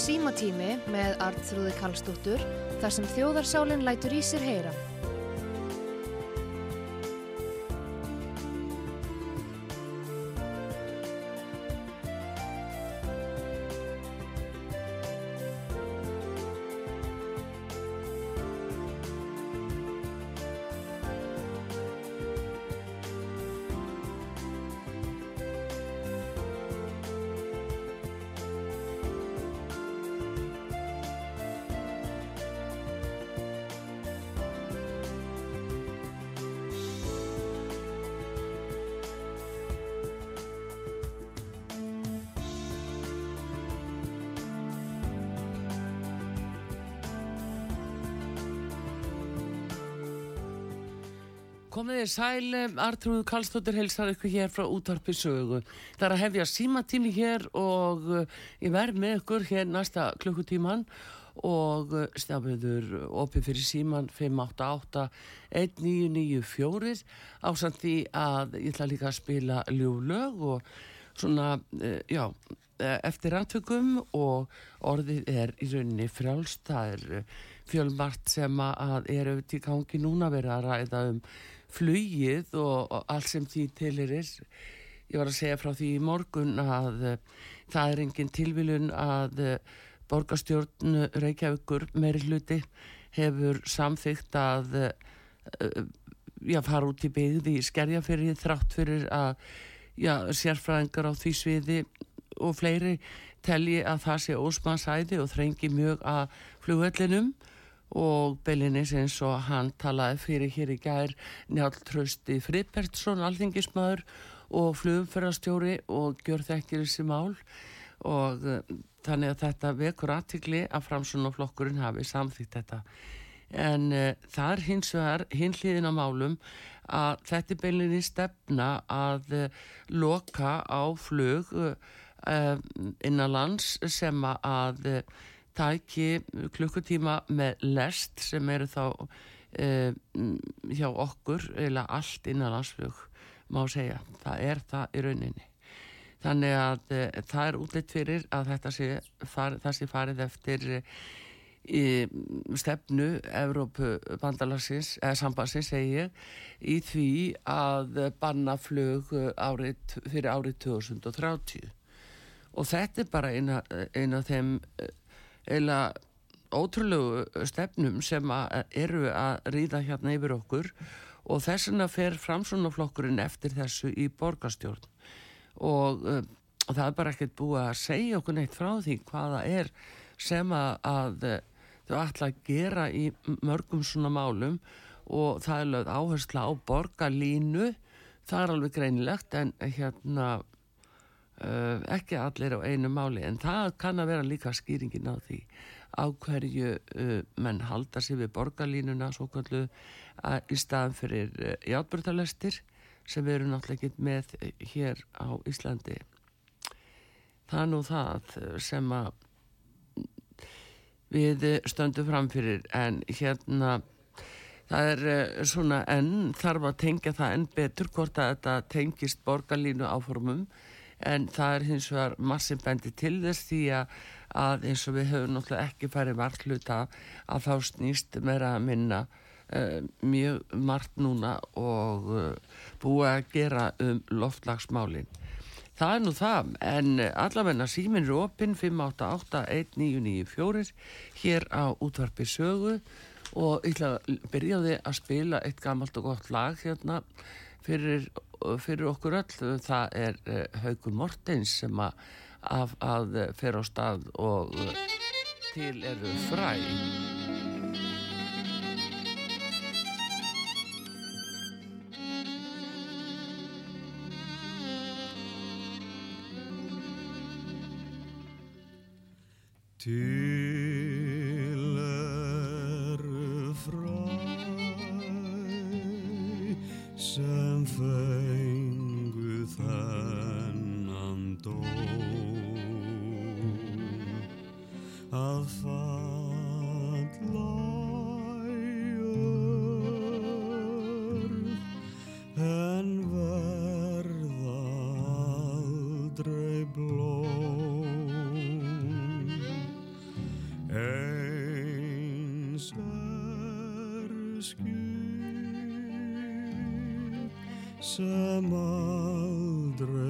Símatími með Arnþrúði Kallstóttur þar sem þjóðarsálinn lætur í sér heyra. Komið þið sæl, Artrúð Kallstóttir heilsar ykkur hér frá útvarpi sögu. Það er að hefja símatími hér og uh, ég verð með ykkur hér næsta klukkutíman og uh, stafniður opið fyrir síman 588-1994 ásand því að ég ætla líka að spila ljúlög og svona, já, eftir aðtökum og orðið er í rauninni frjálst. Það er fjölmart sem að er auðvitað í gangi núna verið að ræða um flugið og, og allt sem því til er ég var að segja frá því í morgun að uh, það er engin tilvílun að uh, borgarstjórn Reykjavíkur meiri hluti hefur samþygt að uh, já, fara út í byggði í skerjafyrði þrátt fyrir að já, sérfræðingar á því sviði og fleiri telji að það sé ósmannsæði og þrengi mjög að flugvellinum og Belinis eins og hann talaði fyrir hér í gær Njáln Trausti Friðbertsson, alþingismæður og flugumferðarstjóri og gjör þekkir þessi mál. Og uh, þannig að þetta vekur aðtikli að framsunaflokkurinn hafi samþýtt þetta. En uh, það er hins vegar hinliðin á málum að þetta er Belinis stefna að uh, loka á flug innanlands sem að tæki klukkutíma með lest sem eru þá uh, hjá okkur eða allt innanlandsflug má segja, það er það í rauninni. Þannig að uh, það er útlitt fyrir að þetta sé, far, sé farið eftir í stefnu Evrópu bandalagsins eða sambansins segi í því að banna flug árið, fyrir árið 2030 og þetta er bara eina af þeim eila ótrúlegu stefnum sem að eru að ríða hérna yfir okkur og þess vegna fer framsunaflokkurinn eftir þessu í borgastjórn og, uh, það er bara ekkert búið að segja okkur neitt frá því hvaða er sem að, að uh, þau ætla að gera í mörgum svona málum og það er lögð áhersla á borgarlínu. Það er alveg greinilegt en hérna Uh, ekki allir á einu máli en það kann að vera líka skýringin á því á hverju uh, menn halda sér við borgarlínuna svo kallu í staðan fyrir uh, játbjörnalestir sem við erum náttúrulega ekki með hér á Íslandi. Það er nú það sem að við stöndum framfyrir en hérna það er svona enn þarf að tengja það enn betur hvort að þetta tengist borgarlínu áformum en það er hins vegar massin bendi til þess því að, að eins og við höfum náttúrulega ekki farið vartluta að þá snýst meira að minna uh, mjög margt núna og uh, búið að gera um loftlagsmálin. Það er nú það, en allavegna síminn er opinn 5881994 hér á útvarpi sögu og ég ætla að byrjaði að spila eitt gammalt og gott lag hérna fyrir fyrir okkur öll. Það er uh, Haugur Mortens sem að, að, að fer á stað og uh, til eru fræ. Til sem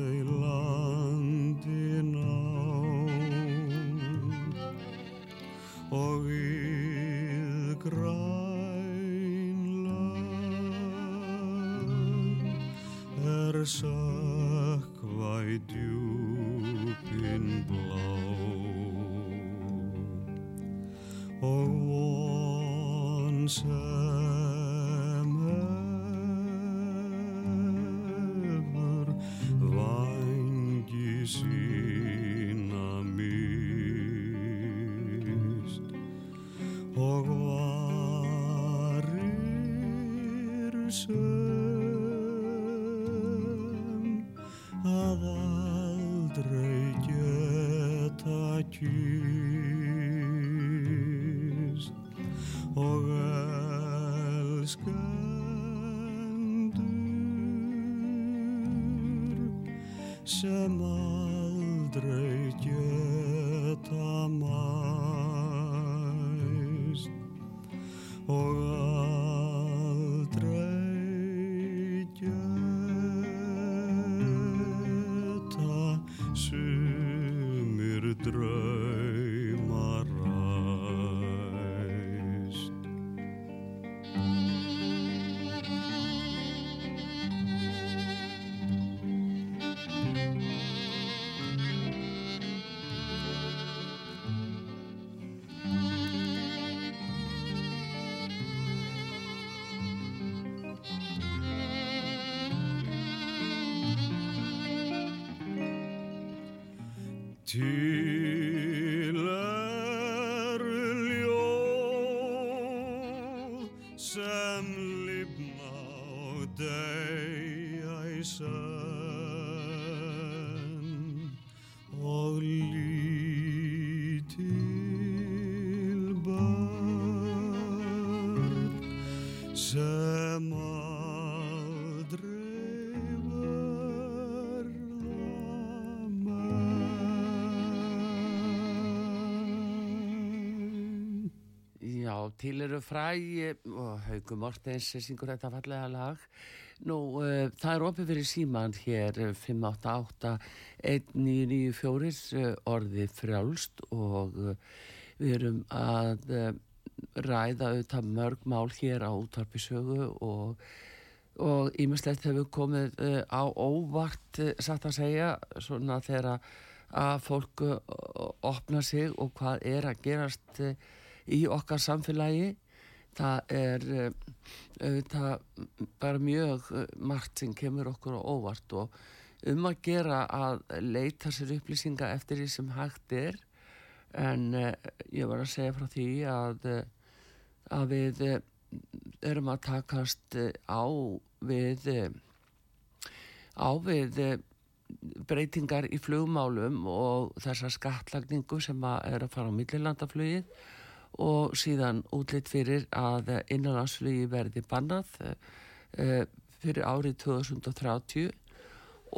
Til til eru fræ og Hauku Mortens syngur þetta fallega lag. Nú, uh, það er opið fyrir síman hér eh, 588-1994 uh, orði frjálst og uh, við erum að uh, ræða auðvitað mörg mál hér á útvarpisögu og og ímislegt hefur komið á óvart, satt að segja, svona þegar að fólk uh, opna sig og hvað er að gerast í okkar samfélagi. Það er uh, auðvitað bara mjög uh, margt sem kemur okkur á óvart og um að gera að leita sér upplýsinga eftir því sem hægt er en uh, ég var að segja frá því að, að við erum að takast á við á við breytingar í flugmálum og þessa skattlagningu sem að er að fara á millilandaflugið og síðan útlitt fyrir að innanlandsflugi verði bannað uh, fyrir árið 2030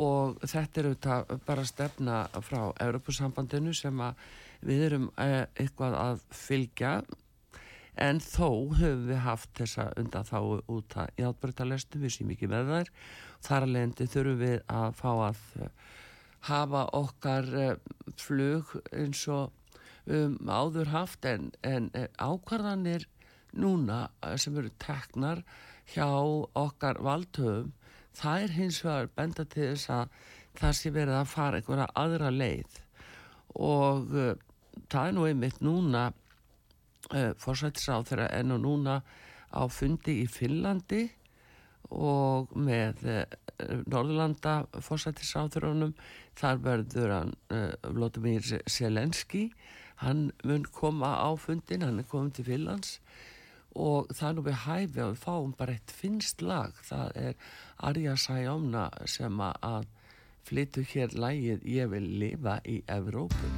og þetta er auðvitað bara stefna frá Europasambandinu sem við erum uh, eitthvað að fylgja. En þó höfum við haft þessa undan þá út að játbreytalestum við séum ekki með þær. Þar leiðandi þurfum við að fá að hafa okkar flug eins og um, áður haft en, en uh, ákvarðanir núna uh, sem eru teknar hjá okkar valdhöfum það er hins vegar benda til þess að það sé verið að fara einhverja aðra leið. Og uh, það er nú einmitt núna uh, fórsættisráð þeirra enn og núna á fundi í Finnlandi og með uh, Norðurlanda fórsættisráðurunum þar verður hann Vladimir Selenski hann mun koma á fundin hann er komin til Finnlands og það er nú við hæfi að við fáum bara eitt finnst lag. Það er Arja Sæjómna sem að flyttu hér lægið Ég vil lifa í Evrópu.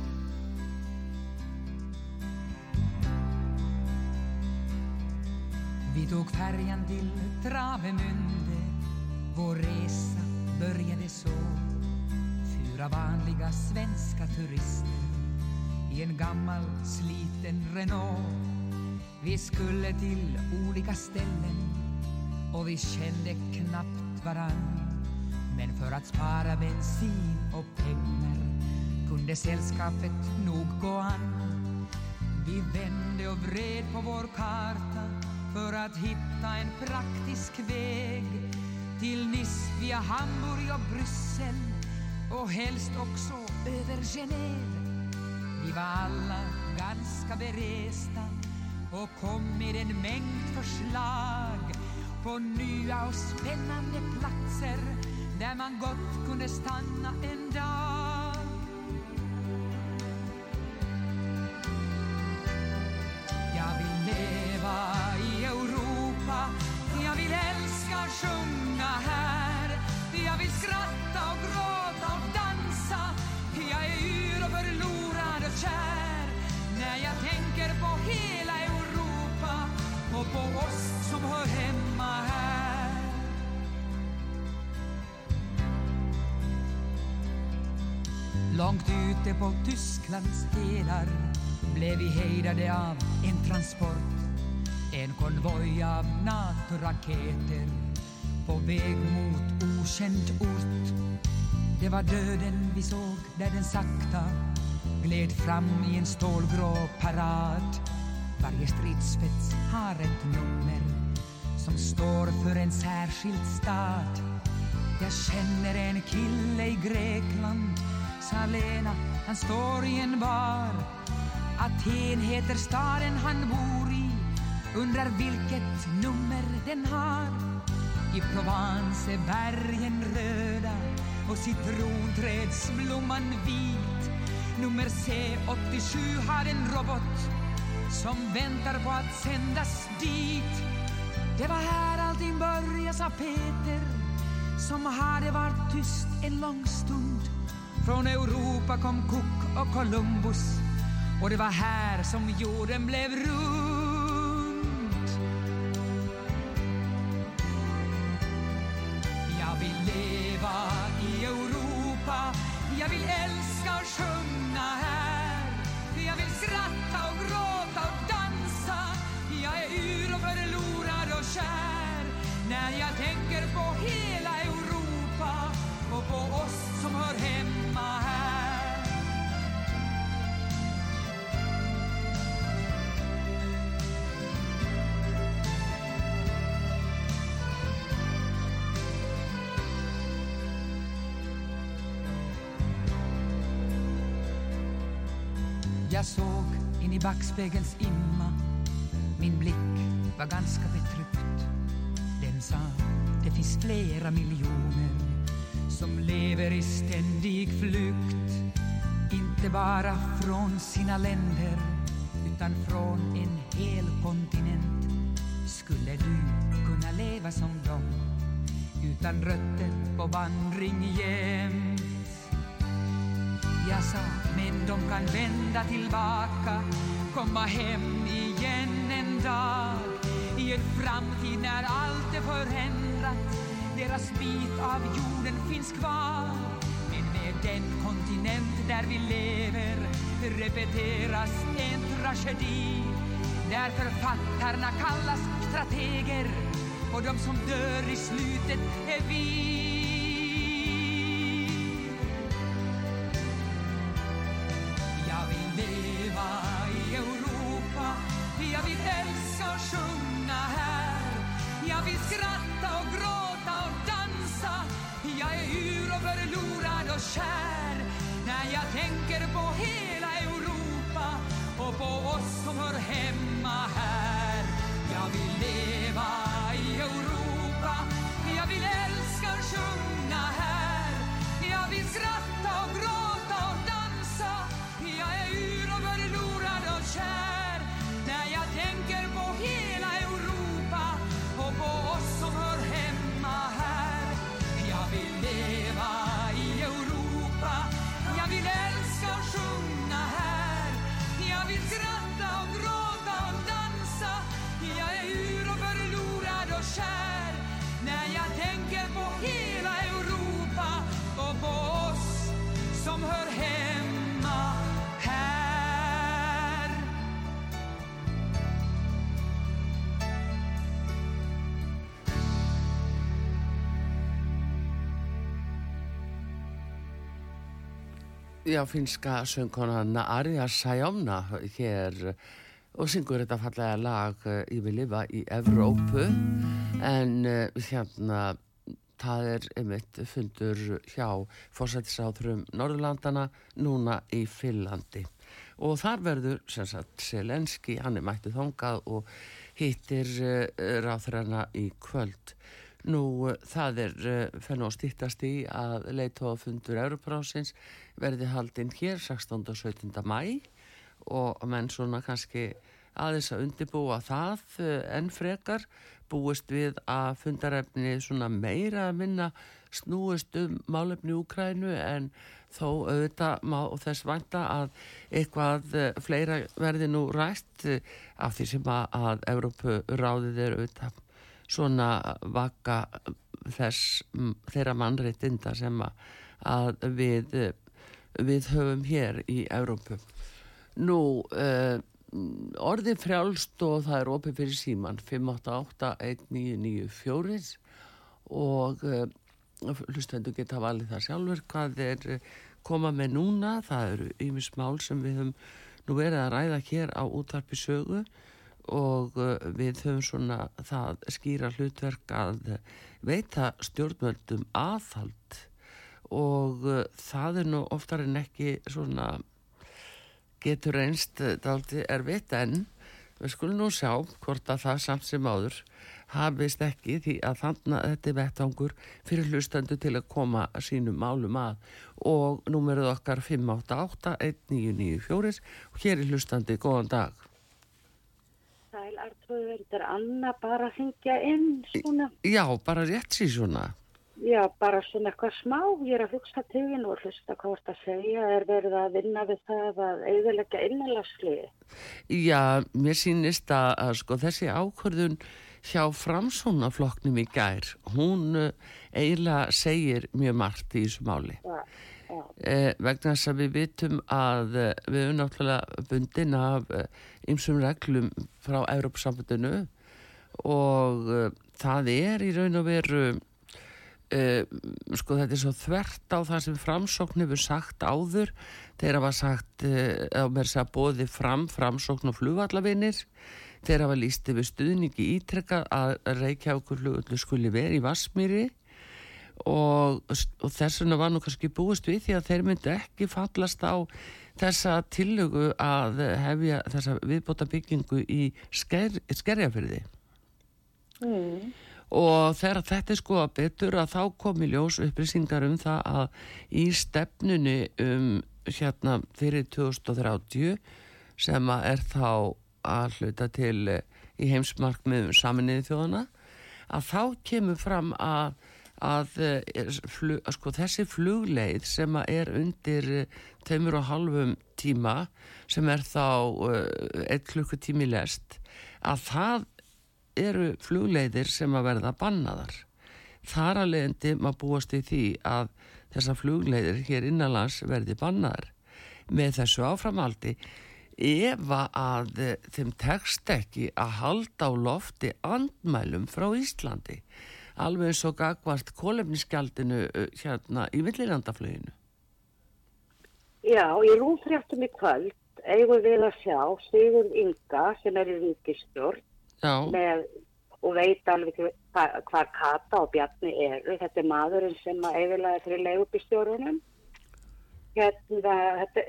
Vi tog färjan till Travemünde Vår resa började så Fyra vanliga svenska turister I en gammal sliten Renault Vi skulle till olika ställen och vi kände knappt varann. Men för att spara bensin och pengar kunde sällskapet nog gå an. Vi vände och vred på vår karta för att hitta en praktisk väg till Nice via Hamburg och Bryssel och helst också över Genève. Vi var alla ganska beresta och kom med en mängd förslag på nya och spännande platser där man gott kunde stanna en dag. Ute på Tysklands helar blev vi hejdade av en transport. En konvoj av NATO-raketer på väg mot okänd ort. Det var döden vi såg där den sakta gled fram i en stålgrå parad. Varje stridsspets har ett nummer som står för en särskild stad. Jag känner en kille i Grekland, sa Lena, han står i en bar. Aten heter staden han bor i, undrar vilket nummer den har. I Provence är bergen röda och citronträdsblomman vit. Nummer C87 har en robot som väntar på att sändas dit. Det var här allting började, sa Peter som hade varit tyst en lång stund. Från Europa kom Cook och Columbus och det var här som jorden blev rund. Jag såg in i backspegelns imma. Min blick var ganska betryckt. Den sa, det finns flera miljoner som lever i ständig flykt. Inte bara från sina länder utan från en hel kontinent. Skulle du kunna leva som dem utan rötter på vandring jämt? Jag sa, men de kan vända tillbaka, komma hem igen en dag. I en framtid när allt är förändrat, deras bit av jorden finns kvar. Men med den kontinent där vi lever repeteras en tragedi. Där författarna kallas strateger och de som dör i slutet är vi. Kär. När jag tänker på hela Europa och på oss som hör hemma här. Jag vill leva i Europa. Jag vill älska och sjunga här. Jag vill skratta och gråta och dansa. Jag är yr och förlorad och kär. Já, finska söngkonan Arja Sajomna hér og syngur þetta fallega lag Ég vil lifa í Evrópu. En uh, hérna það er einmitt fundur hjá fórsættisáþrum Norðurlandana núna í Finlandi og þar verður sem sagt Selenski, hann er mættið þongað og hittir uh, ráþræna í kvöld Nú það er uh, fennu að stýttast í að leittóafundur Europárásins verði haldinn hér 16. og 17. mæ og menn svona kannski aðeins að undibúa það uh, en frekar búist við að fundarefni svona meira að minna snúist um málefni Úkrænu en þó auðvitað má þess vanta að eitthvað fleira verði nú rætt af því sem að Európu ráðið er auðvitað svona vaka þess þeirra mannreitinda sem að við við höfum hér í Európu nú uh, orðið frjálst og það er opið fyrir síman 5881994 og uh, hlustendur geta valið það sjálfur hvað er koma með núna. Það eru yfirsmál sem við höfum nú verið að ræða hér á útvarpi sögu og uh, við höfum svona það skýra hlutverk að veita stjórnvöldum aðhald. Og uh, það er nú oftar en ekki svona getur einst daldi erfitt en við skulum nú sjá hvort að það samt sem áður hafist ekki því að þannig að þetta er vettangur fyrir hlustandu til að koma sínum málum að. Og númerið okkar 588 1994 og hér er hlustandi, góðan dag Sæl, Artrúður, þetta er Anna bara að hengja inn svona. Já, bara rétt síðan svona. Já, bara svona eitthvað smá. Ég er að til þín og hlusta hvað þetta segja. Er verið að vinna við það að auðvilega innanlagsliði? Já, mér sýnist að, að sko þessi ákvörðun hjá framsónafloknum í gær, hún uh, eiginlega segir mjög margt í þessu máli. Já. Eh, vegna þess að við vitum að eh, við erum náttúrulega bundin af ymsum eh, reglum frá Európsambundinu og eh, það er í raun og veru eh, sko þetta er svo þvert á það sem framsókn hefur sagt áður. Þeir hafa sagt á mér að bóði fram framsókn og flugvallavinir. Þeir hafa lísti við stuðningi ítrekka að Reykjavíkur flugvallu skuli verið í Vasmíri og, og þess vegna var nú kannski búist við því að þeir myndi ekki fallast á þessa tillögu að hefja þessa viðbóta byggingu í sker, skerjafyrði mm. og þegar þetta er sko að betur að þá komi ljós upplýsingar um það að í stefnunni um hérna fyrir 2030 sem að er þá að hluta til í heimsmarkmiðum saminniði þjóðana að þá kemur fram að að eh, flug, sko, þessi flugleið sem er undir eh, tveimur og halvum tíma sem er þá uh, eitt klukkutími lest að það eru flugleiðir sem að verða bannaðar. Þar að leiðandi maður búast í því að þessar flugleiðir hér innanlands verði bannaðar. Með þessu áframaldi ef að þeim tekst ekki að halda á lofti andmælum frá Íslandi alveg eins og gagvart kólefniskjaldinu hérna í villilandaflöginu. Já, í rúmfréttum í kvöld eigum við að sjá Sigur Inga sem er í ríkistjórn með, og veit alveg hvað hva Kata og Bjarni eru. Þetta er maðurinn sem að eiginlega er fyrir leigubistjórunum. Hérna, þetta,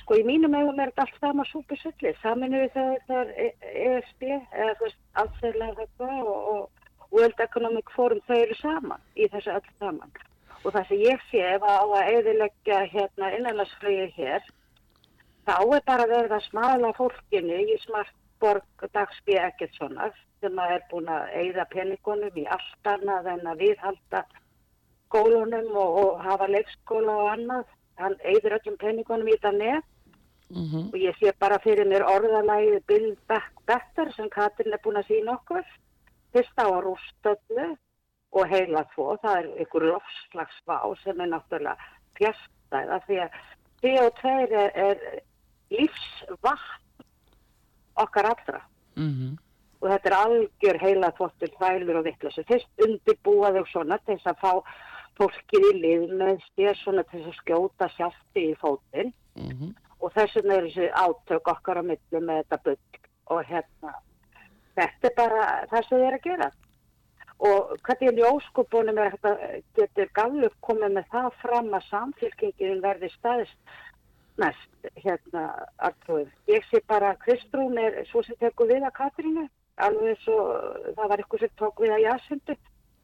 sko í mínum eigum er þetta allt sama súpisöllir. Saminu við það, það er ESB eða þú veist, allsverðlega þetta og, og World Economic Forum þau eru saman í þessu öll saman. Og það sem ég sé ef að á að eðilegja hérna innanlandsflögi hér þá er bara verið að smala fólkinu í smartborg dagsby ekkert svona sem að er búin að eigða peningunum í allt annað en að viðhalda skólunum og, og hafa leikskóla og annað. Hann eigður öllum peningunum í þetta nefn mm -hmm. og ég sé bara fyrir mér orðalæði Bill Better sem Katrin er búin að sína okkur fyrst á að rústöfnu og heila tvo, það er ykkur lofslagsvá sem er náttúrulega fjastæða því að CO2 er, er lífsvatn okkar allra mm -hmm. og þetta er algjör heila þvottur, þvælur og vittlusu. Fyrst undirbúaðu svona til þess að fá fólkið í lið með sér svona til að skjóta sjálfti í fótinn mm -hmm. og þess vegna er þessi átök okkar á millu með þetta bygg og hérna þetta er bara það sem þið er að gera og hvernig er í óskupunum er þetta getur gallup komið með það fram að samfélkingin verði staðist næst hérna Artur. Ég sé bara að Kristrún er svo sem tekur við að Katrínu alveg eins og það var eitthvað sem tók við að jásundu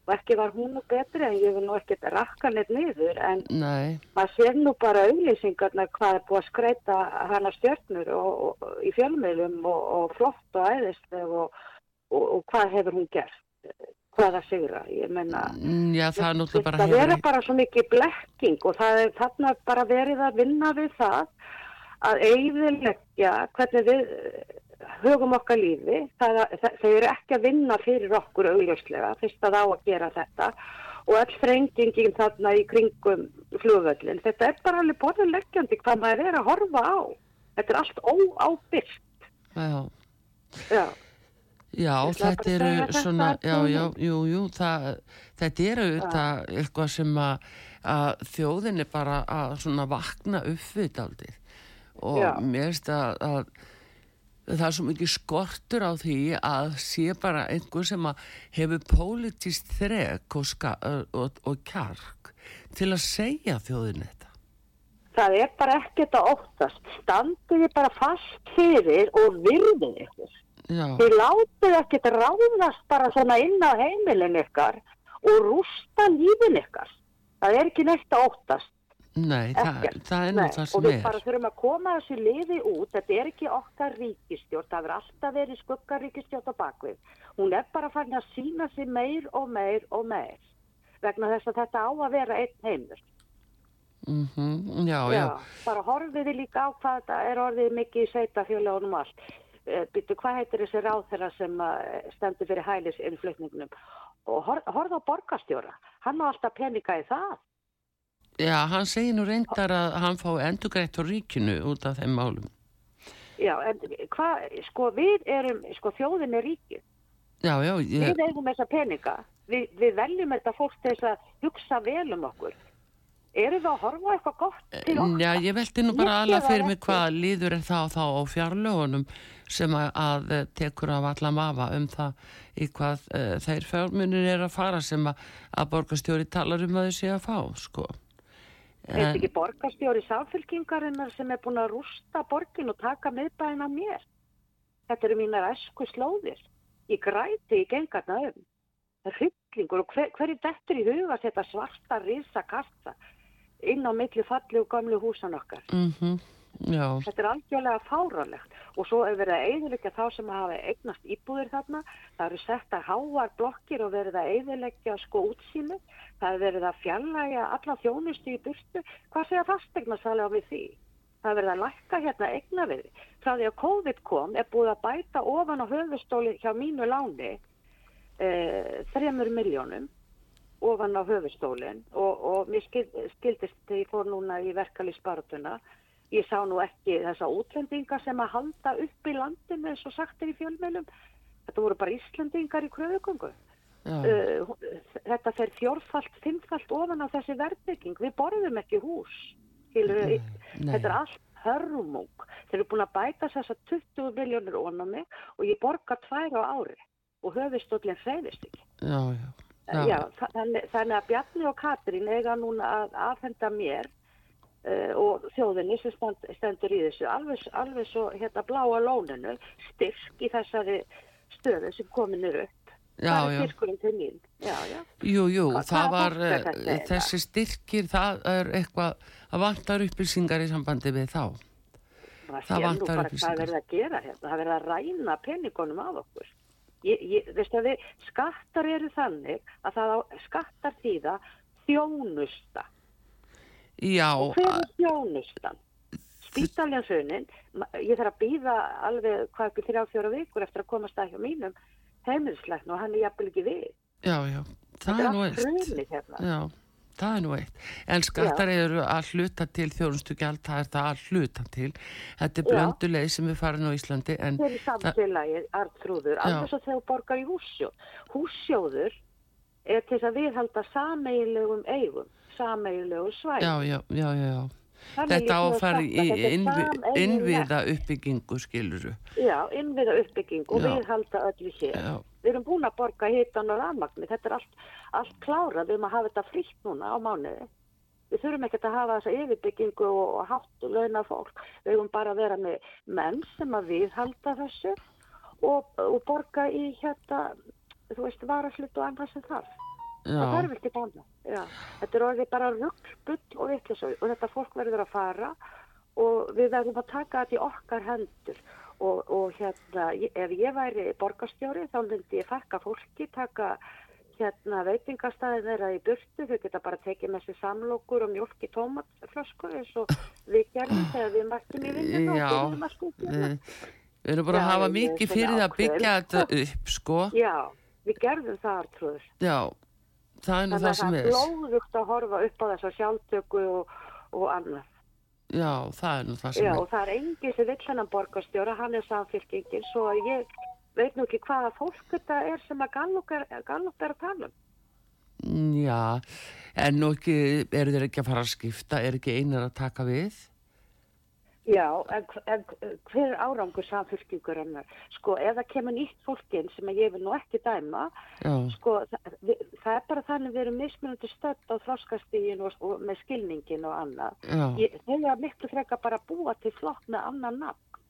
og ekki var hún nú betri en ég vil nú ekkert rakka neitt niður en Nei. maður sér nú bara auðlýsingarna hvað er búið að skreita hana stjórnur og, og, í fjölmiðlum og, og flott og æðist og hvað hefur hún gert hvaða sigra, ég menna mm, Já, það er náttúrulega bara það verður bara svo mikið blekking og það er þarna bara verið að vinna við það að eiginleggja hvernig við hugum okkar lífi, það, það, þau eru ekki að vinna fyrir okkur augljóslega fyrst að á að gera þetta. Og all frengingin þarna í kringum flugvöldin, þetta er bara alveg borðinleggjandi hvað maður er að horfa á. Þetta er allt óábyrgt. Já. Já. Já, þetta eru svona, já, já, jú, jú, það, þetta eru eitthvað sem að, að þjóðin er bara að svona vakna upp við aldrei og mér finnst að, að það er svo mikið skortur á því að sé bara einhver sem að hefur politist þrek og, og, og kjark til að segja þjóðin þetta. Það er bara ekkert að óttast, standiði bara fast fyrir og virðið ykkur. Þið látið ekkert ráðast bara svona inn á heimilin ykkar og rústa lífin ykkar. Það er ekki neitt að óttast. Nei, það, það er nú það sem er. Og við bara þurfum að koma þessu liði út. Þetta er ekki okkar ríkistjórn. Það verður alltaf verið skuggaríkistjórn á bakvið. Hún er bara farin að sína sig meir og meir og meir. Vegna þess að þetta á að vera einn heimur. Mm -hmm. Já, já. Já, bara horfiði líka á hvað þetta er orðið mikið í sveitafjölu og allt. Eh, byrju hvað heitir þessi ráð þeirra sem eh, stendur fyrir hælis innflutningunum og horfa á borgastjóra hann á alltaf peninga í það Já, hann segir nú reyndar að hann fá endugrætt á ríkinu út af þeim málum. Já, en hvað, sko við erum, sko þjóðin er ríkið. Já, já ég... Við eigum þessa peninga. Við, við veljum þetta fólk til þess að hugsa vel um okkur. Eru það að horfa eitthvað gott til okkar? Já, ég veldi nú bara alveg fyrir mig hvað líður er það þá á fjarlögunum sem að, að tekur af alla mafa um það í hvað uh, þeir fjármunir er að fara sem að, að borgastjóri talar um að þau sé að fá, sko. Er þetta ekki borgastjóri sáfylkingarinnar sem er búin að rústa borgin og taka miðbæðin af mér? Þetta eru mínar esku slóðir. Ég græti í gengarna um. Það er hryllingur og hver, hverju dettur í huga þetta svarta risa kassa inn á milli falli og gamlu húsan okkar. Mhm. Mm Já. Þetta er algjörlega fáralegt og svo er verið að eiginleika þá sem hafa eignast íbúðir þarna, það eru sett að háar blokkir og verið að eiginleika sko útsýnu, það er verið að fjallæga alla þjónustu í burtu, hvað segja fastegna sælega við því? Það er verið að lækka hérna eigna við. Frá því að COVID kom er búið að bæta ofan á höfustóli hjá mínu láni eh, þremur miljónum ofan á höfustólinn og, og mér skildist ég fór núna í verkefliðsbaratuna Ég sá nú ekki þessa útlendinga sem að halda upp í landinu eins og sagt er í fjölmjölum. Þetta voru bara Íslandingar í kröðugöngu. Uh, þetta fer fjórfalt, fimmfalt ofan á þessi verðbygging. Við borðum ekki hús. Hildur, Nei. Þetta er allt hörmung. Þeir eru búin að bæta þess að 20 miljónir mig og ég borga tvær á ári og höfistóllin freyðist ekki. Já, já. Já. Þannig, þannig að Bjarni og Katrín eiga núna að aðfenda mér og þjóðinni sem stendur í þessu alveg, alveg svo hérna bláa lóninu styrk í þessari stöðu sem komin eru upp. Já, það er styrkurinn til mín. Já, já. Jú, jú, Hva, það var uh, þessi styrkir, það er eitthvað að vantar upplýsingar í sambandi við þá. Það, það vantar upplýsingar. það verður að gera hérna, það verður að ræna penningunum af okkur. Ég, ég, við skattar eru þannig að það á, skattar þýða þjónusta Já. Og hver er þjónustan? Spítaljansunin, ég þarf að býða alveg hvað ekki þrjá fjóra vikur eftir að komast að hjá mínum heimilisleikn og hann er jafnvel ekki við. Já, já, það er nú eitt. Hérna. Já, það er nú eitt. En skattar já. eru að hluta til þjónustugjald, það er það að hluta til. Þetta er blönduleið sem við farin á Íslandi. Það er samfélagi, artrúður, alveg svo þegar borgar í hússjóð. Hússjóður er til þess að viðhalda sameiginlegum eigum, sameiginlegum svæð. Já, já, já, já, já. Þetta áfari í innviða uppbyggingu, skiluru. Já, innviða uppbyggingu og viðhalda öllu hér. Já. Við erum búin að borga hitan og rafmagni, þetta er allt, allt klárað, við erum að hafa þetta frítt núna á mánuði. Við þurfum ekkert að hafa þessa yfirbyggingu og hátt og launa fólk. Við erum bara að vera með menn sem að viðhalda þessu og, og borga í hérna, þú veist, varaslut og annað sem þarf. Það þarf ekki bána. Þetta er orðið bara rugg, bull og vittlisau og þetta fólk verður að fara og við verðum að taka þetta í okkar hendur. Og, og hérna, ef ég væri borgarstjóri þá myndi ég fakka fólki, taka hérna veitingastæðin þeirra í burtu, þau geta bara tekið með sér samlokur og mjölk í tómatflösku eins og við gerðum þegar við mættum í vinninu og byrjum að skutja Við erum bara að hafa mikið fyrir að byggja þetta upp, sko. Já, við gerðum það artrúður Já, það er nú það sem er það er blóðugt að horfa upp á þess að sjálftöku og, og annað Já, það er nú það sem Já, er Já, það er engi sem vill hennan borgarstjóra, hann er samfélkingin, svo ég veit nú ekki hvaða fólk þetta er sem að Gallup er, er að tala um. Já, en nú ekki, eru þeir ekki að fara að skipta, er ekki einar að taka við? Já, en, en hver árangur samfélkingur hann er? Sko, ef það kemur nýtt fólkinn sem ég vil nú ekki dæma, Já. sko, það, við, það er bara þannig við erum mismunandi stödd á þróskastígin og, og með skilningin og annað. Þegar miklu freka bara búa til flott með annan nafn.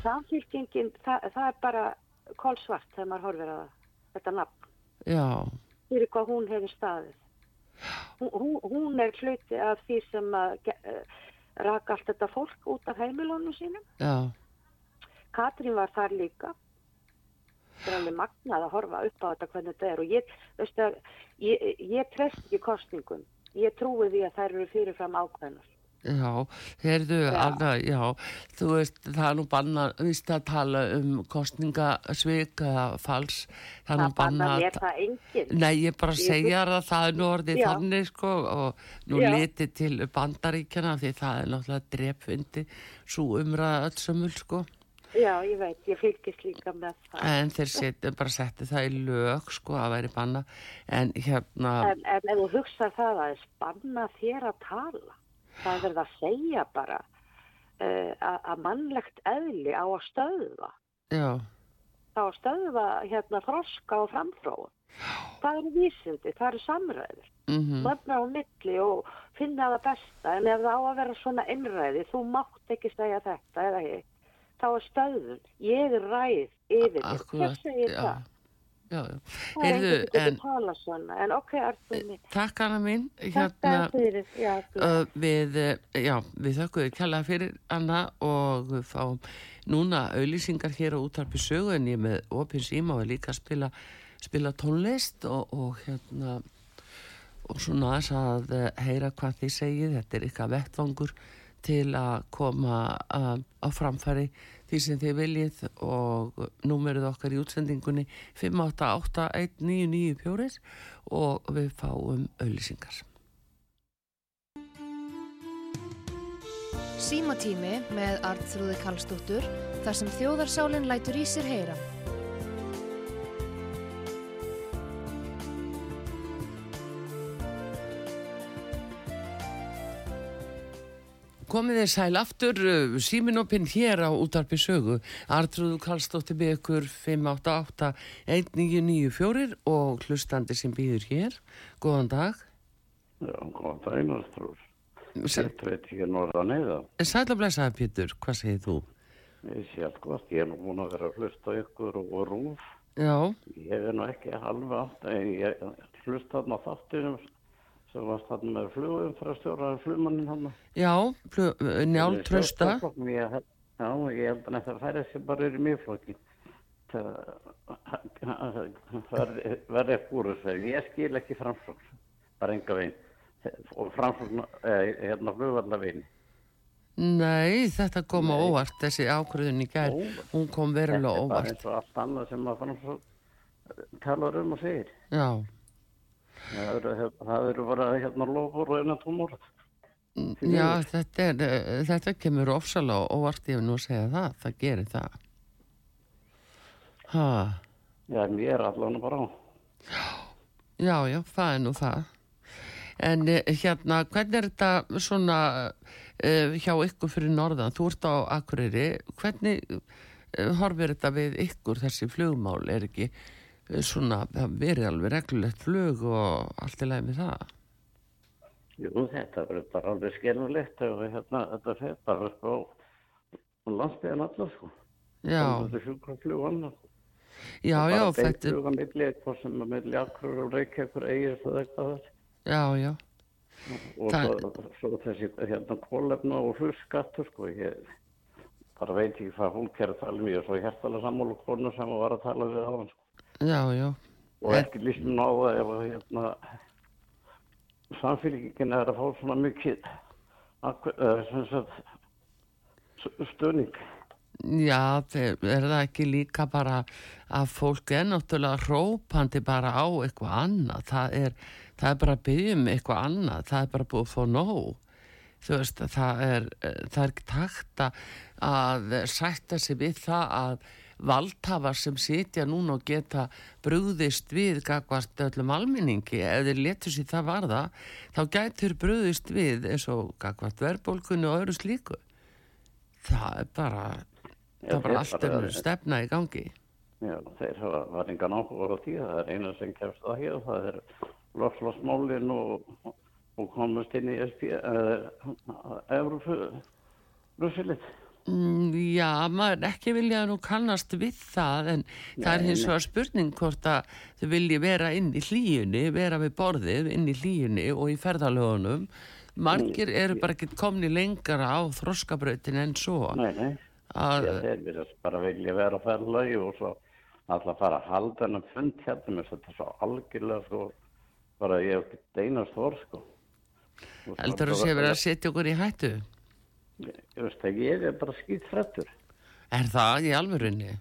Samfélkingin, það, það er bara kólsvart þegar maður horfir að þetta nafn. Já. Fyrir hvað hún hefur staðið. Hún, hún er hluti af því sem að uh, raka allt þetta fólk út af heimilónu sínum. Já. Katrín var þar líka. Það er alveg magnað að horfa upp á þetta hvernig þetta er og ég, veistu að, ég, ég trefst ekki kostningum. Ég trúi því að þær eru fyrirfram ákveðnast. Já, heyrðu, Anna, já, þú veist, það er nú banna, víst að tala um kostningasvik eða fals, það er nú banna... Það banna mér það enginn. Nei, ég bara segja það, það er nú orðið já. þannig, sko, og nú litið til bandaríkjana því það er náttúrulega drepfundi svo umræða öll sömul, sko. Já, ég veit, ég fylgist líka með það. En þeir seti, bara setti það í lög, sko, að væri banna, en hérna... En, en ef þú hugsa það að það er banna þér að tala það verður að segja bara uh, að mannlegt eðli á að stöðva. Já. á að stöðva hérna þroska og framfróð það eru vísindi, það eru samræður. Mm -hmm. möfna á milli og finna það besta. En ef það á að vera svona innræði þú mátt ekki segja þetta eða ekki þá er stöðun, ég er ræð yfir þér, hvað segir það? Já. Það er ekki en, að tala svona, en ok, Artur Takk Anna mín. Hérna, fyrir, já, uh, við, já, við þökkum kjalla fyrir Anna og við fáum núna auðlýsingar hér á útarpi sögu en ég með opins íma og líka spila, spila tónlist og, og hérna og svona þess að heyra hvað þið segið, þetta er ykkar vettvangur til að koma á framfæri því sem þið viljið og númerið okkar í útsendingunni 5881994 og við fáum auðlýsingar. Símatími með Artrúði Kallstóttur þar sem þjóðarsálinn lætur í sér heyra. Komið þið sæl aftur, uh, síminopinn hér á útarpi sögu, Artrúðu Kallstóttir Bekur 588-1994 og hlustandi sem býður hér. Góðan dag. Já, góðan dag, Artrúð. Þetta veit ekki norðan eða. Sæl að blæsaði, Pétur, hvað segir þú? Ég sé allt gott, ég er nú búin að vera að hlusta ykkur og rúf. Já. Ég er nú ekki halva ég hlusta þarna þáttunum sem var þarna með flugum frá stjóraður flugmannin hann Já, njáln trösta Já, ég held að það færi sér bara yfir mjög flokkin það verði ekki úr þess að ég skil ekki framsókn bara enga veginn. Og framsókn eh, hérna flugvallar veginn Nei, þetta kom á óvart þessi ákvöðun í gær, hún kom verulega óvart Þetta er bara eins og allt annað sem að framsókn talar um og segir. Já Það eru bara hérna lofur og eina tómur. Já, þetta, er, eh, þetta kemur ofsalega og vart ég nú að segja það, það gerir það. Hæ? Já, mér er allavega bara á. Já, já, það er nú það. En eh, hérna, hvernig er þetta svona uh, hjá ykkur fyrir norðan? Þú ert á Akureyri, hvernig uh, horfir þetta við ykkur þessi flugmál? Er ekki svona, það verið alveg reglulegt flug og allt í lagi með það? Jú, þetta verður bara alveg skilulegt og hérna, þetta fer bara upp á landsbygðan allar, sko. Já. Þetta er sjúkraflug og annað. Já, já, þetta er... Bara milli eitthvað sem að milli Akureyri og Reykjavíkur eigir það eitthvað þess. Já, já. Og Það- svo, svo þessi hérna kólefna og hlusskattur, sko, ég bara veit ekki hvað er að tala um. Ég er svo hértalega sammála konu sem var að tala við á hann, sko. Já, já. og ekki líst mér á það ef að hérna, samfélgingin er að fá svona mikið akkur, uh, sem sagt, s- stuðning. Já, er það ekki líka bara að fólk er náttúrulega hrópandi bara á eitthvað annað. Það er, það er bara að byggja um eitthvað annað. Það er bara búið að fá nóg. Þú veist, það er, eh, það er ekki takt að- að sætta sig við það að valdhafar sem sitja núna og geta brúðist við gagvart öllum almenningi, þeir letur sér það varða, þá gætur brúðist við eins og gagvart verðbólkunni og öðru slíku. Það er bara, það er bara þeir allt bara- stefna í gangi. Já, þeir hafa var engan áhuga á því, það er eina sem kemst að hér, það er lofslagsmálin og, og komast inn í Brusselit. Mm, Já, maður ekki vilja nú kannast við það en það er Nei, hins nei. vegar spurning hvort að þau vilji vera inn í hlýjunni, vera við borðið inn í hlýjunni og í ferðalögunum. Margir eru bara ekki komni lengra á þroskabrautin en svo. Nei, nei, Að, Já, þeir virðast bara vilja vera á ferðlagi og svo alltaf fara að halda hennar fund hérna með þetta svo algjörlega sko, bara ég hef ekki deinast vor sko. Heldur að bara- sé verið að setja okkur í hættu. Ég veist ekki, ég er bara skýt frættur. Er það í alvörunni?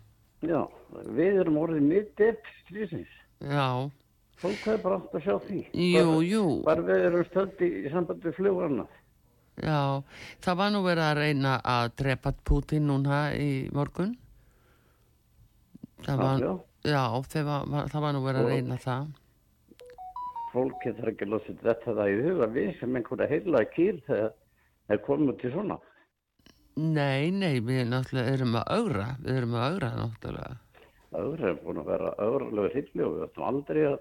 Já, við erum orðið mitt upp strísins. Já, Fólk hefur bara átt að sjá því. jú, Bara- jú. Bara við erum stöld í, sambandi flugurna. Já, það var nú verið að reyna að drepa Putin núna í morgun. Það var, Já, já, það var, það var nú verið að reyna það. fólk getur ekki losið þetta það í huga við sem einhverja heila kýr þegar þeir komum til svona. Nei, nei, við náttúrulega erum að augra, við erum að augra náttúrulega. Öðru er búin að vera öðrulega hilli og við ætlum aldrei að,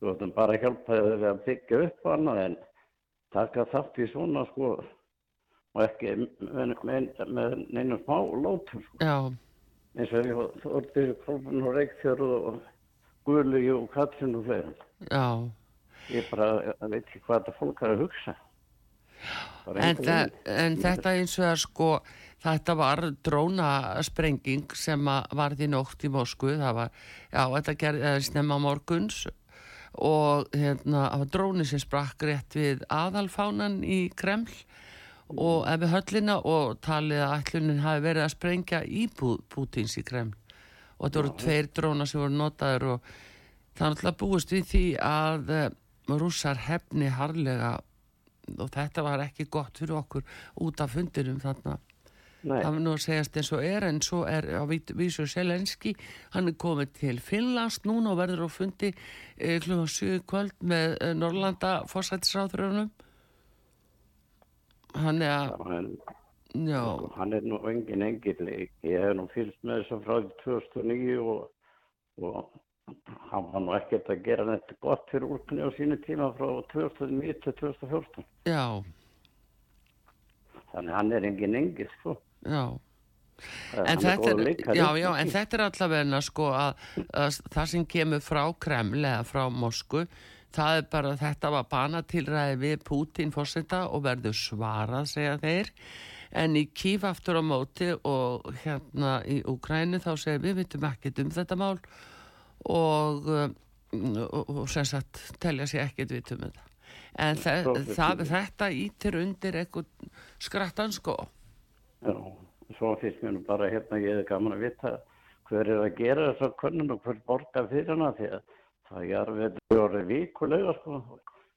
við ætlum bara að hjálpa þeir að byggja upp annað en taka þátt í svona sko og ekki með, með, með neinum smá lótum sko. Já, eins og við þorðum Kolbun og Reykjörð og Guðlu og Katrin og fleirum. já, Ég bara ég veit ekki hvað þetta fólk er að hugsa. En, einhver þa veginn. en þetta eins og að sko, þetta var drónasprenging sem að varð í nótt í Moskvu, það var, já, þetta gerði snemma morguns og hérna, það var dróni sem sprakk rétt við aðalfánan í Kreml og ef við höllina og talið að ætlunin hafi verið að sprengja í Pú- Pútins í Kreml. Og þetta voru tveir dróna sem voru notaður og það er náttúrulega búist við því að uh, rússar hefni harlega og þetta var ekki gott fyrir okkur út af fundinum þarna. Nei, það var nú að segjast eins og er en svo er á vít- vísu Selenski hann er komið til Finnlands núna og verður á fundi e, klukkan 7 kvöld með e, Norrlanda fórsættisráðurunum hann er að hann, já, hann er nú engin engill. Ég hef nú fylgst með þessu frá því 2009 og, og hann var nú ekkert að gera þetta gott fyrir úrkunni á sínu tíma frá 2009 til 2014. já, Þannig hann er engin engill, sko. já. En þetta, er, já, já, en þetta er allavega sko að, að það sem kemur frá Kreml eða frá Mosku það er bara þetta var banatilræði við Putin fórseta og verður svarað segja þeir. En í Kíf aftur á móti og hérna í Úkrænu þá segir við vitum ekkert um þetta mál og, og, og sem sagt telja sér ekkert vitum þetta. En Svo- það, þetta ítir undir eitthvað skrattan sko. Já, svo finnst mér nú bara hérna, ég hefði gaman að vita hver er að gera þessa könnun og hver borgar fyrir hana því að það er verið orðið vikulega sko.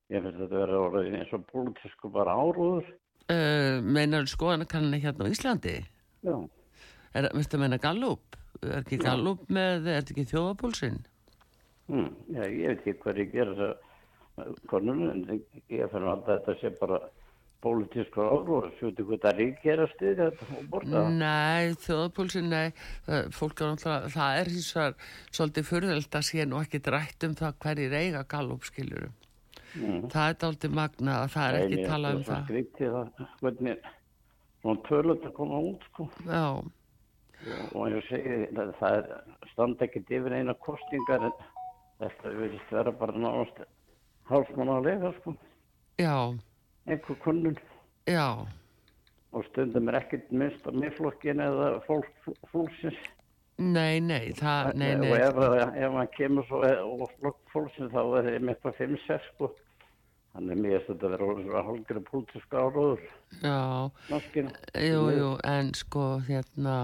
Ég finnst þetta verið orðið eins og pólitísku bara áróður. uh, meinar skoðan kannan hérna á Íslandi? Já, er, að meina Gallup er ekki Gallup með, er þetta ekki þjóðapólsinn? Mm, já, ég veit ekki hvað ég gera þess að konunum, en ég fann að þetta sé bara og svo veitu hvað það rík er að styðja þetta og borga það. Nei, þjóðapólsinn, nei, fólk er náttúrulega, það er hins vegar svolítið fyrðeld að sé nú ekki drætt um það hverjir eiga Gallup, skilurum. Mm. Það er aldrei magna að það er ekki talað um það. Það er skrítið að, hvernig, svona törlut að koma út, sko. Já og ég segi það, það er standa ekkert yfir eina kostingar en þetta verðist vera bara náðast hálfsmann að lega sko. Já. Einhver kunnun já. Og stundum er ekkert minnst á miðflokkin eða fólk, fólksins. Nei, nei, það, nei, nei. og ef, ef hann kemur svo og flokk fólksins þá er það með eitthvað 5-6 sko. Þannig að mér þetta að vera hálfgerið pólitiska áróður. Já, jú, jú, en sko hérna,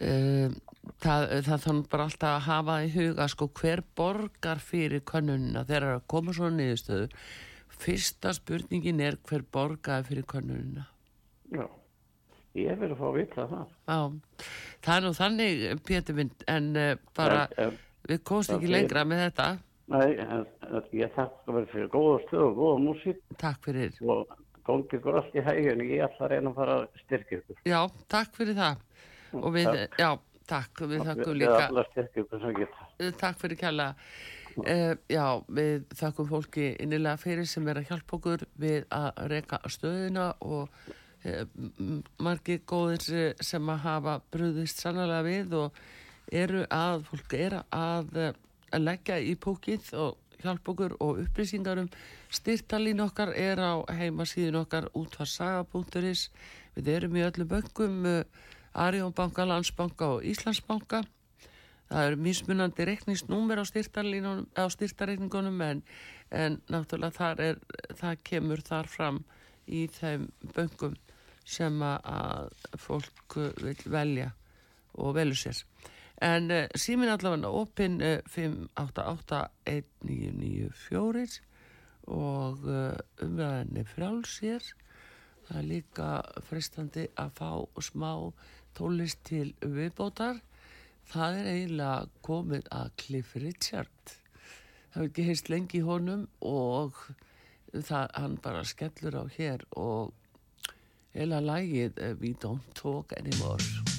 Um, það, það þannig bara alltaf að hafa í huga sko hver borgar fyrir kannunina þegar það er að koma svona niðurstöðu? Fyrsta spurningin er hver borgar fyrir kannunina Já, ég vil fá að vita það. Já, það er nú þannig Pétur Vind en uh, bara en, en, við komst ekki lengra með þetta. Nei, en, ég þakka verið fyrir góða stöð og góða músík. Takk fyrir. Og góð ykkur allt í hægin ég ætla að reyna að fara að styrkja ykkur. Já, takk fyrir það og við, takk. já, takk. Við þakkum líka. takk fyrir kjalla uh, já, við þakkum fólki innilega fyrir sem er að hjálpa okkur við að reyka stöðina og uh, margi góðir sem að hafa bröðist sannlega við og eru að fólk eru að, að leggja í pókið og hjálpa okkur og upplýsingar um styrtalín okkar er á heimasíðin okkar útfarsaga.is við erum í öllum böngum Arjónbanka, Landsbanka og Íslandsbanka. Það eru mísmunandi reikningsnúmer á styrtareikningunum en, en náttúrulega er, það kemur þar fram í þeim böngum sem að fólk vil velja og velu sér. En uh, símin allavega opinn uh, 5881994 og uh, umræðinni frálsér. Það er líka fristandi að fá smá tólist til viðbótar. Það er eiginlega komið að Cliff Richard. Það hefur ekki heist lengi í honum og það, hann bara skellur á hér og eiginlega lægið We Don't Talk Anymore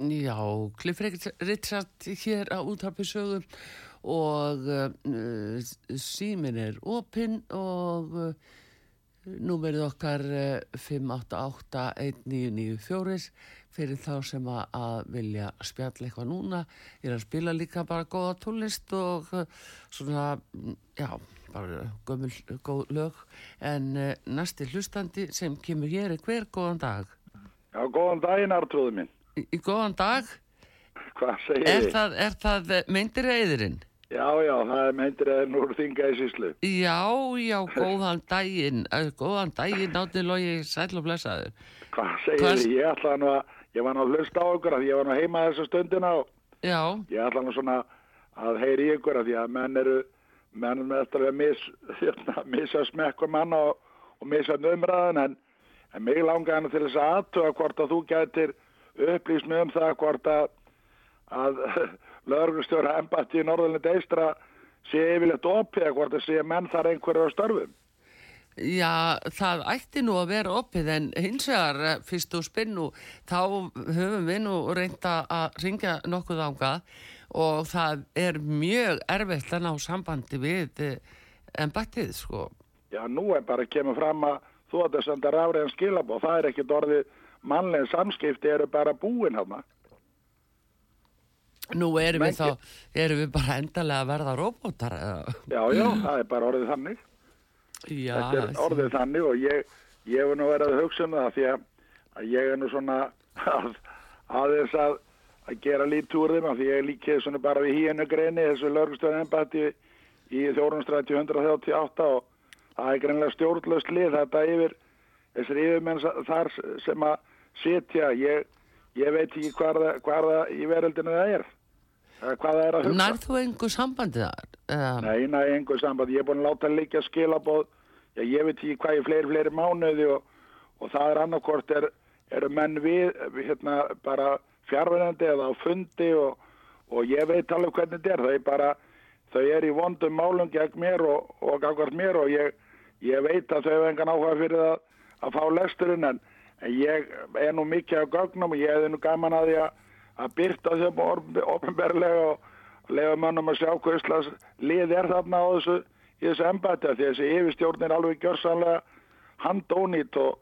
Já, Cliff Richard hér á útarpisögum og uh, símin er opinn og uh, númerið okkar uh, 5881994 fyrir þá sem að, að vilja spjall eitthvað núna. Ég er að spila líka bara góða tónlist og svona já, bara gömul góð lög. En næsti hlustandi sem kemur hér er hver? Góðan dag. Já, góðan daginn Artrúðu minn góðan dag Hvað segir er þið? það, er það meindir eðurinn? Já, já, það er eða núr þinga í síslu Já, já, góðan daginn, uh, góðan daginn, náttúrulega logi sæl og blessaður. Hvað segir Hvað- þið? Ég ætla nú að ég var nú að hlusta á ykkur að ég var nú heima þessa stundina og Já, ég ætla nú svona að heyri ykkur að því að menn eru menn með eftir að mis, hérna, missa smekkur manna og, og missa umræðan en, en mig langar hann til þess að aðtöga hvort að þú gætir upplýst mig um það hvort að að lögurstjóra embatti í Norðurlund eistra sé yfirleitt opið eða hvort að sé menn þar einhverju á störfum. já, það ætti nú að vera opið en hins vegar eh, fyrst og spinnu þá höfum við nú reynda að ringja nokkuð ánga og það er mjög erfitt að ná sambandi við embættið, sko. Já, nú er bara að kemur fram að þú ætti að senda rafræðan skilabóð. Það er ekkit orðið mannlegin samskipti eru bara búin hann. Nú erum við þá, erum við bara endalega að verða robótar, eða? Já, já, það er bara orðið þannig. Já, Þetta er orðið þannig og ég, ég hef nú verið að hugsa um það því að, ég er nú svona að, aðeins að, að gera lítið úr þeim af því ég líkið svona bara við híinu greini þessu lörgustöðan embætti í þjórnumstræti 138 og það er greinlega stjórnlaust lið þetta yfir þessir yfirmenn þar sem að sitja ég, ég veit ekki hvað það, það í veröldinu það er hvað það er að hugsa Nær þú einhver sambandi þar? Nei, nei, einhver samband. Ég er búin að láta líka skilabóð. Já, ég veit ekki hvað í fleiri, fleiri mánuði og, og það er annarkort er, eru menn við, hérna, bara fjárverðandi eða á fundi og, og ég veit alveg hvernig þetta er. Þau bara, þau er í vondum málum gegn mér og, og gangvart mér og ég, ég veit að þau hefur engan áhuga fyrir að, að fá lesturinn en ég er nú mikið á gögnum og ég hefði nú gaman að því að, byrta þeim ofnberlega og lefa mannum að sjá hvað Íslands lið er þarna á þessu í þessu embæti því þessi yfirstjórn er alveg gjörsanlega handónýtt og,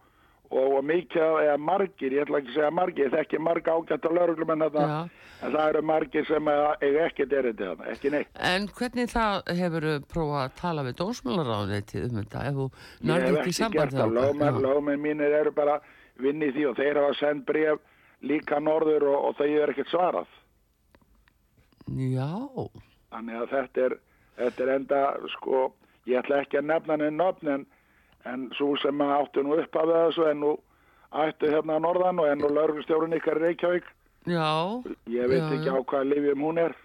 og, og mikið eða margir, ég ætla ekki að segja margir ég þekki marga ágætt á lauruglumenn þetta Já. en það eru margir sem eiga ekkert erindi þarna, ekki neitt. En hvernig það hefur prófað að tala við dómsmálaráðuneytið um þetta? Ef þú Ég nærði hef ekki ekki samband gert það, lögmenn, mínir eru bara vinn í því og þeir hafa sendt bref líka norður og, og þau er ekkert svarað Já, Þannig að þetta er, þetta er enda, sko, ég ætla ekki að nefna henni nöfn en, en svo sem að áttu nú upp af þessu en nú ættu hérna norðan og en nú laurugustjórun ykkar Reykjavík. já, Ég veit Já, ekki já. á hvaða lifjum hún er.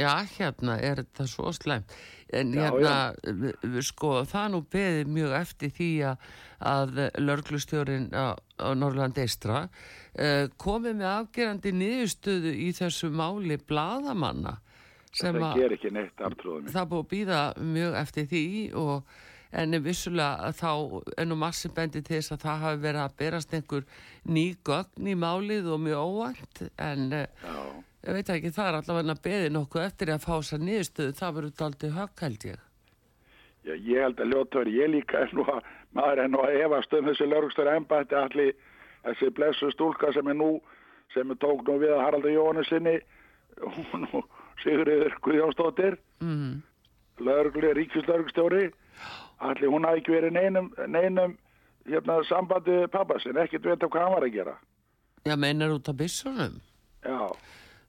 já, hérna er þetta svo slæmt. En Já, hérna, við sko, það nú beðið mjög eftir því að, að lörglustjórin á, á Norrland Eistra uh, komið með afgerandi niðurstöðu í þessu máli bladamanna sem Það að ger ekki neitt aftrúðum. það búið að býða mjög eftir því og en vissulega þá nú massi bendi til þess að það hafi verið að berast einhver ný gögn í málið og mjög óvænt en eh, Já, ég veit ekki það er allavega að beði nokkuð eftir að fá þessa niðurstöðu. Það verður aldrei högg held ég. Já, ég held að ljóttur, ég líka er nú að, maður er nú að efast um þessi laurugustur embætti allir þessi blessu stúlka sem er nú, sem er tók nú við að Haraldur Jóhannesinni, hún nú Sigurður Guðjónsdóttir. mm. lauruglu, ríkislaurugstjóri allir hún hafi ekki verið neinum, neinum hérna, sambandi við pappa sin, ekkert veit hvað hann var að gera Já, meinar út af byssunum já,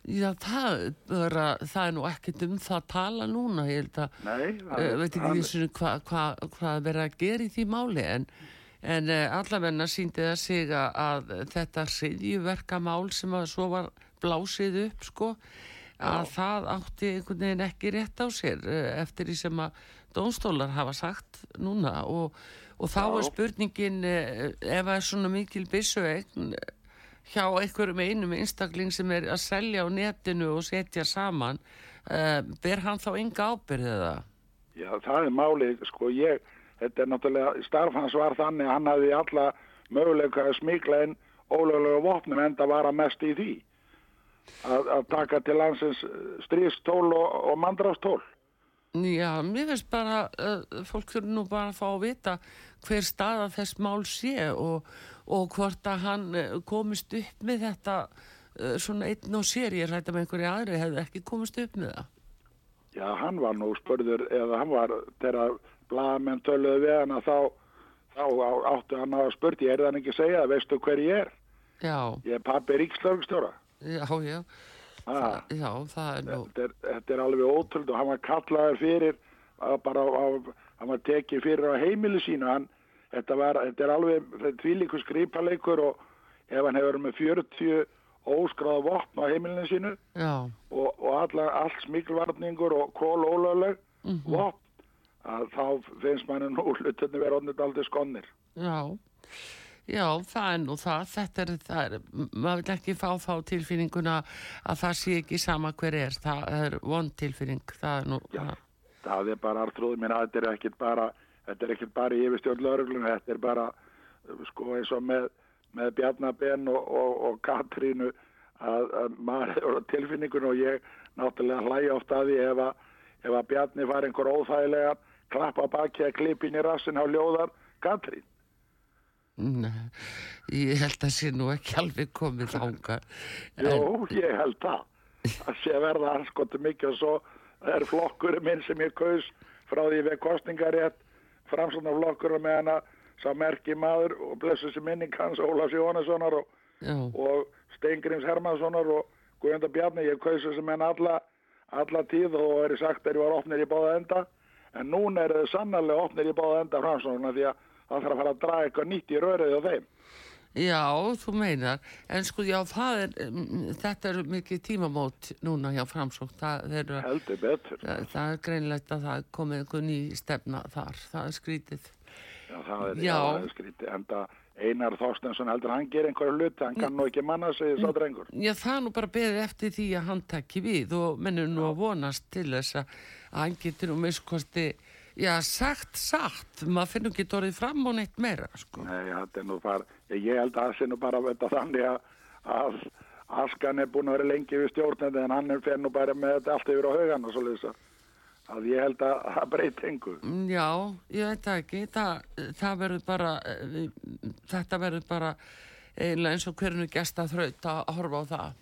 Já, það, vera, það er nú ekkert um það að tala núna ég held að nei uh, veit ekki því hvað hva, hva er verið að gera í því máli en, en uh, allavegna síndi það sig að, að þetta hriðjuverkamál sem að svo var blásið upp sko að það átti einhvern veginn ekki rétt á sér uh, eftir því sem að dónstólar hafa sagt núna og, og þá er Já. spurningin uh, ef það er svona mikil byssu hjá einhverjum einum einstakling sem er að selja á netinu og setja saman uh, ber hann þá enga ábyrð eða? já, það er málið, sko ég þetta er náttúrulega, starf hans var þannig að hann hafði alla möguleika að smikla inn ólögulega vopnum en það var að mest í því að, að taka til landsins stríðstól og, og mandrastól. Já, mér finnst bara, uh, fólk þurfi nú bara að fá að vita hver staða þess mál sé og, og hvort að hann uh, komist upp með þetta uh, svona einn og sér, ég rætti með einhverju aðri, hefði ekki komist upp með það. Já, hann var nú spörður, eða hann var, þegar blagamenn töluði við hann að þá, þá áttu hann að spurt, ég er þann ekki að segja, veistu hver ég er? Já. Ég er pappi ríkslörgstjóra. Já, já. Ah, já, það er nú... Þetta er, þetta er alveg ótrúld og hann var kallaður fyrir, bara á, hann var tekið fyrir á heimili sínu, hann, þetta var, þetta er alveg, líka skripaleikur og ef hann hefur með 40 óskráða vopn á heimilinu sínu og, og alla, allt smíklvarningur og kól ólögleg mm -hmm. vopn, að þá finnst manni nú hlutinni verið onnit aldrei skonnir. Já, Já, það er nú það, þetta er, það er, maður vil ekki fá þá tilfinninguna að það sé ekki sama hver er, það er vond tilfinning, það er nú... Já, það, það er bara artrúðið minna, þetta er ekkit bara, þetta er ekkit bara yfirstjórn lauruglun, þetta er bara, sko eins og með, með Bjarnabenn og, og, og Katrínu að, að maður tilfinningun og ég náttúrulega hlægi oft að því ef að, ef að Bjarni fær einhver óþægilega klappa baki að klipin í rassin á ljóðar Katrín. Nei, ég held að það sé nú ekki alveg komið þánga. Jó, ég held það. Það sé verða anskotu mikið og svo er flokkurinn minn sem ég kaus frá því við kostningarétt framsóna flokkurinn með hana sá merki maður og blessu sem minning hans Ólafs Jóhannessonar og, og Steingrims Hermanssonar og Guðjönda Bjarni. Ég kaus þessi menn alla, alla tíð og er sagt að ég var ofnir í báða enda en núna er það sannarlega ofnir í báða enda framsóna því að það þarf að fara að draga eitthvað nýtt í rörið á þeim. Já, þú meinar, en sko já, er, þetta er mikið tímamót núna hjá framsókn. Það. Það, það er greinlegt að það komið einhver ný stefna þar, það er skrítið. Já, það er, já. Já, það er skrítið, en það Einar Þorstensson heldur hann ger einhverju luti, hann kann nú ekki manna sig sá drengur. Já, það er nú bara beðið eftir því að hann takki við og mennur nú að vonast til þess að hann getur nú miskosti Já, sagt, sagt, maður finnur ekki dórið fram og neitt meira, sko. Nei, þetta er nú bara, ég held að það sé nú bara þetta þannig að, að Askan er búin að vera lengi við stjórnandi en hann er fyrir nú bara með þetta allt yfir á haugan og svo leiðis að ég held að það breyti engu. Mm, já, ég veit ekki, það, það verður bara, þetta verður bara eiginlega eins og hvernig gesta þraut að horfa á það.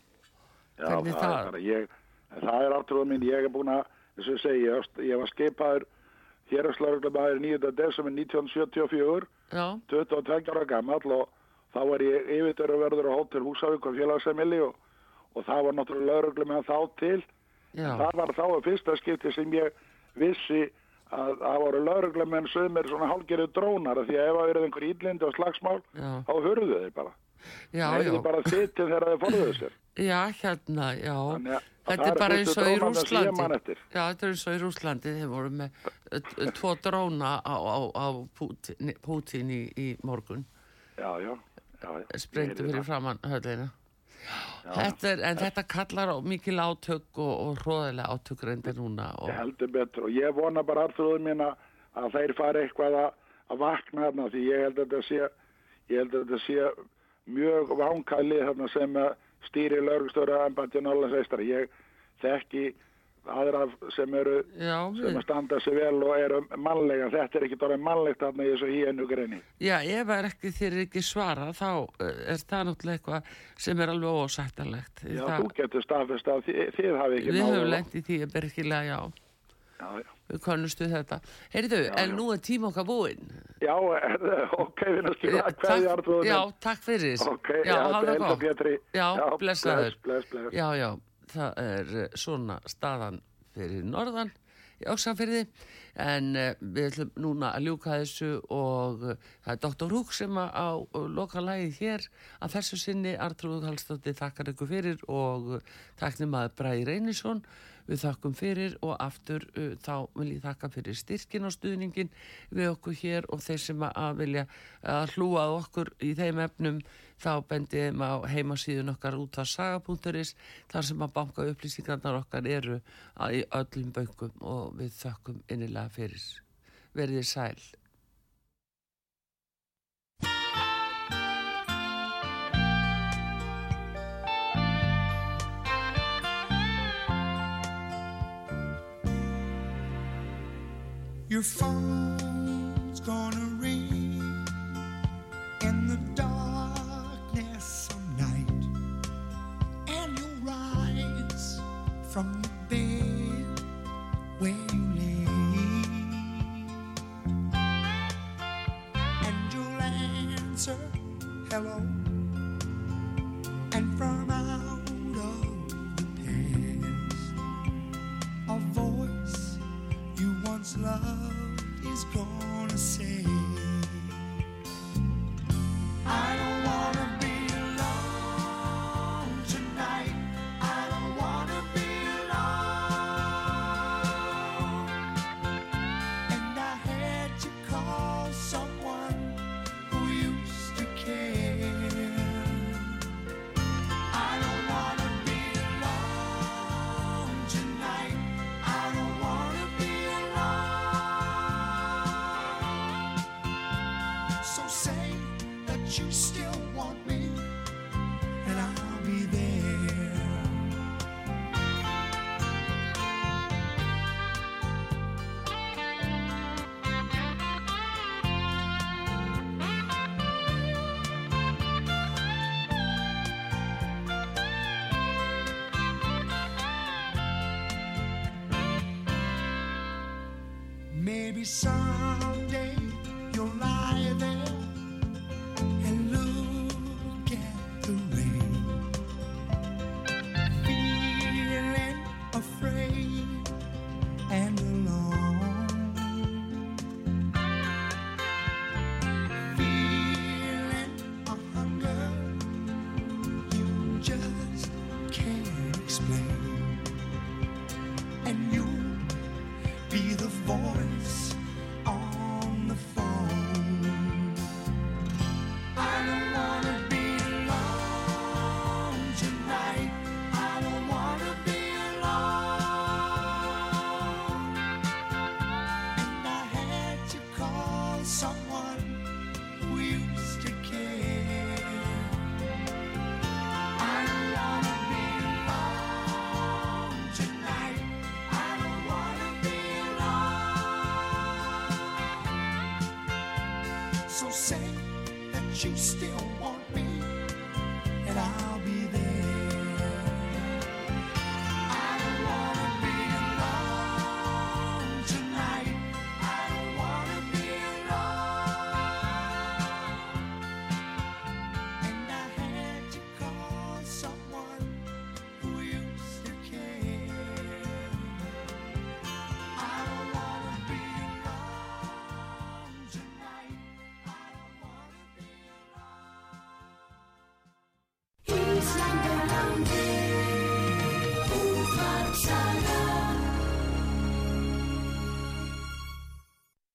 Já, það, það er bara, ég, það er aftrúðum minn, ég er búin að, þess að segja, ég var skipaður héraslauglumæður 9. desember 1974 Já. 22 ára gammal og þá var ég yfirtöruverður á Hotel Húsavík og félagsemili og, og það var náttúrulega lauglumæð þá til. Það var þá að fyrsta skipti sem ég vissi að það voru lauruglumenn sem er svona hálfgerðu drónar því að ef það verið einhver ílindi og slagsmál já. þá hörðu þeir bara. Það er bara þittin þegar þeir forðuðu sér. Já, hérna, já. Þannig, Þetta er bara eins og í Rúslandi Já, þetta er eins og í Rúslandi þeir voru með tvo dróna á, á, á Putin, Putin í, í morgun. Já, já, já Sprengtu fyrir framann höfðina er, En þetta kallar mikil átök og, og hróðilega átök reyndir núna og... Heldur betur og ég vona bara alltaf mín að þeir fari eitthvað að, að vakna þarna því ég held að þetta sé ég held að þetta sé mjög vánkæli sem að stýri laurugstjóra ennbætti Norrlandsveistar ég þekki aðra sem eru Já, sem að standa sig vel og eru mannlega þetta er ekki dórið mannlegt aðna í þessu híennu greini Já, ef er ekki þér ekki svara þá eh, er það náttúrulega eitthvað sem er alveg ósættalegt Já, það... þú getur staðfest að þið, þið hafi ekki Við höfum lendið því að bergilega já Já, já við konnustu þetta. Heyrðu, en nú er tíma okkar búinn. Já, ok, við náttúrulega hvað ég arðum. Já, takk fyrir. Ok, já, það er það Pétri. Já, blessaður. Bless, bless. Já, já, það er eh, svona staðan fyrir norðan í Óksafyrði en uh, við ætlum núna að ljúka þessu og uh, það er Dr. Húk sem á uh, loka lægið hér að þessu sinni Artrúð Hallstótti takkar ykkur fyrir og takknum að Bræði Reynisson við þakkum fyrir og aftur uh, þá vil ég þakka fyrir styrkin og stuðningin við okkur hér og þeir sem að vilja að hlúa okkur í þeim efnum þá bendiðum á heimasíðun okkar út af saga.is þar sem að banka upplýsingarnar okkar eru í öllum böngum og við þökkum innilega fyrir. Verðið sæl. You're fine. sun.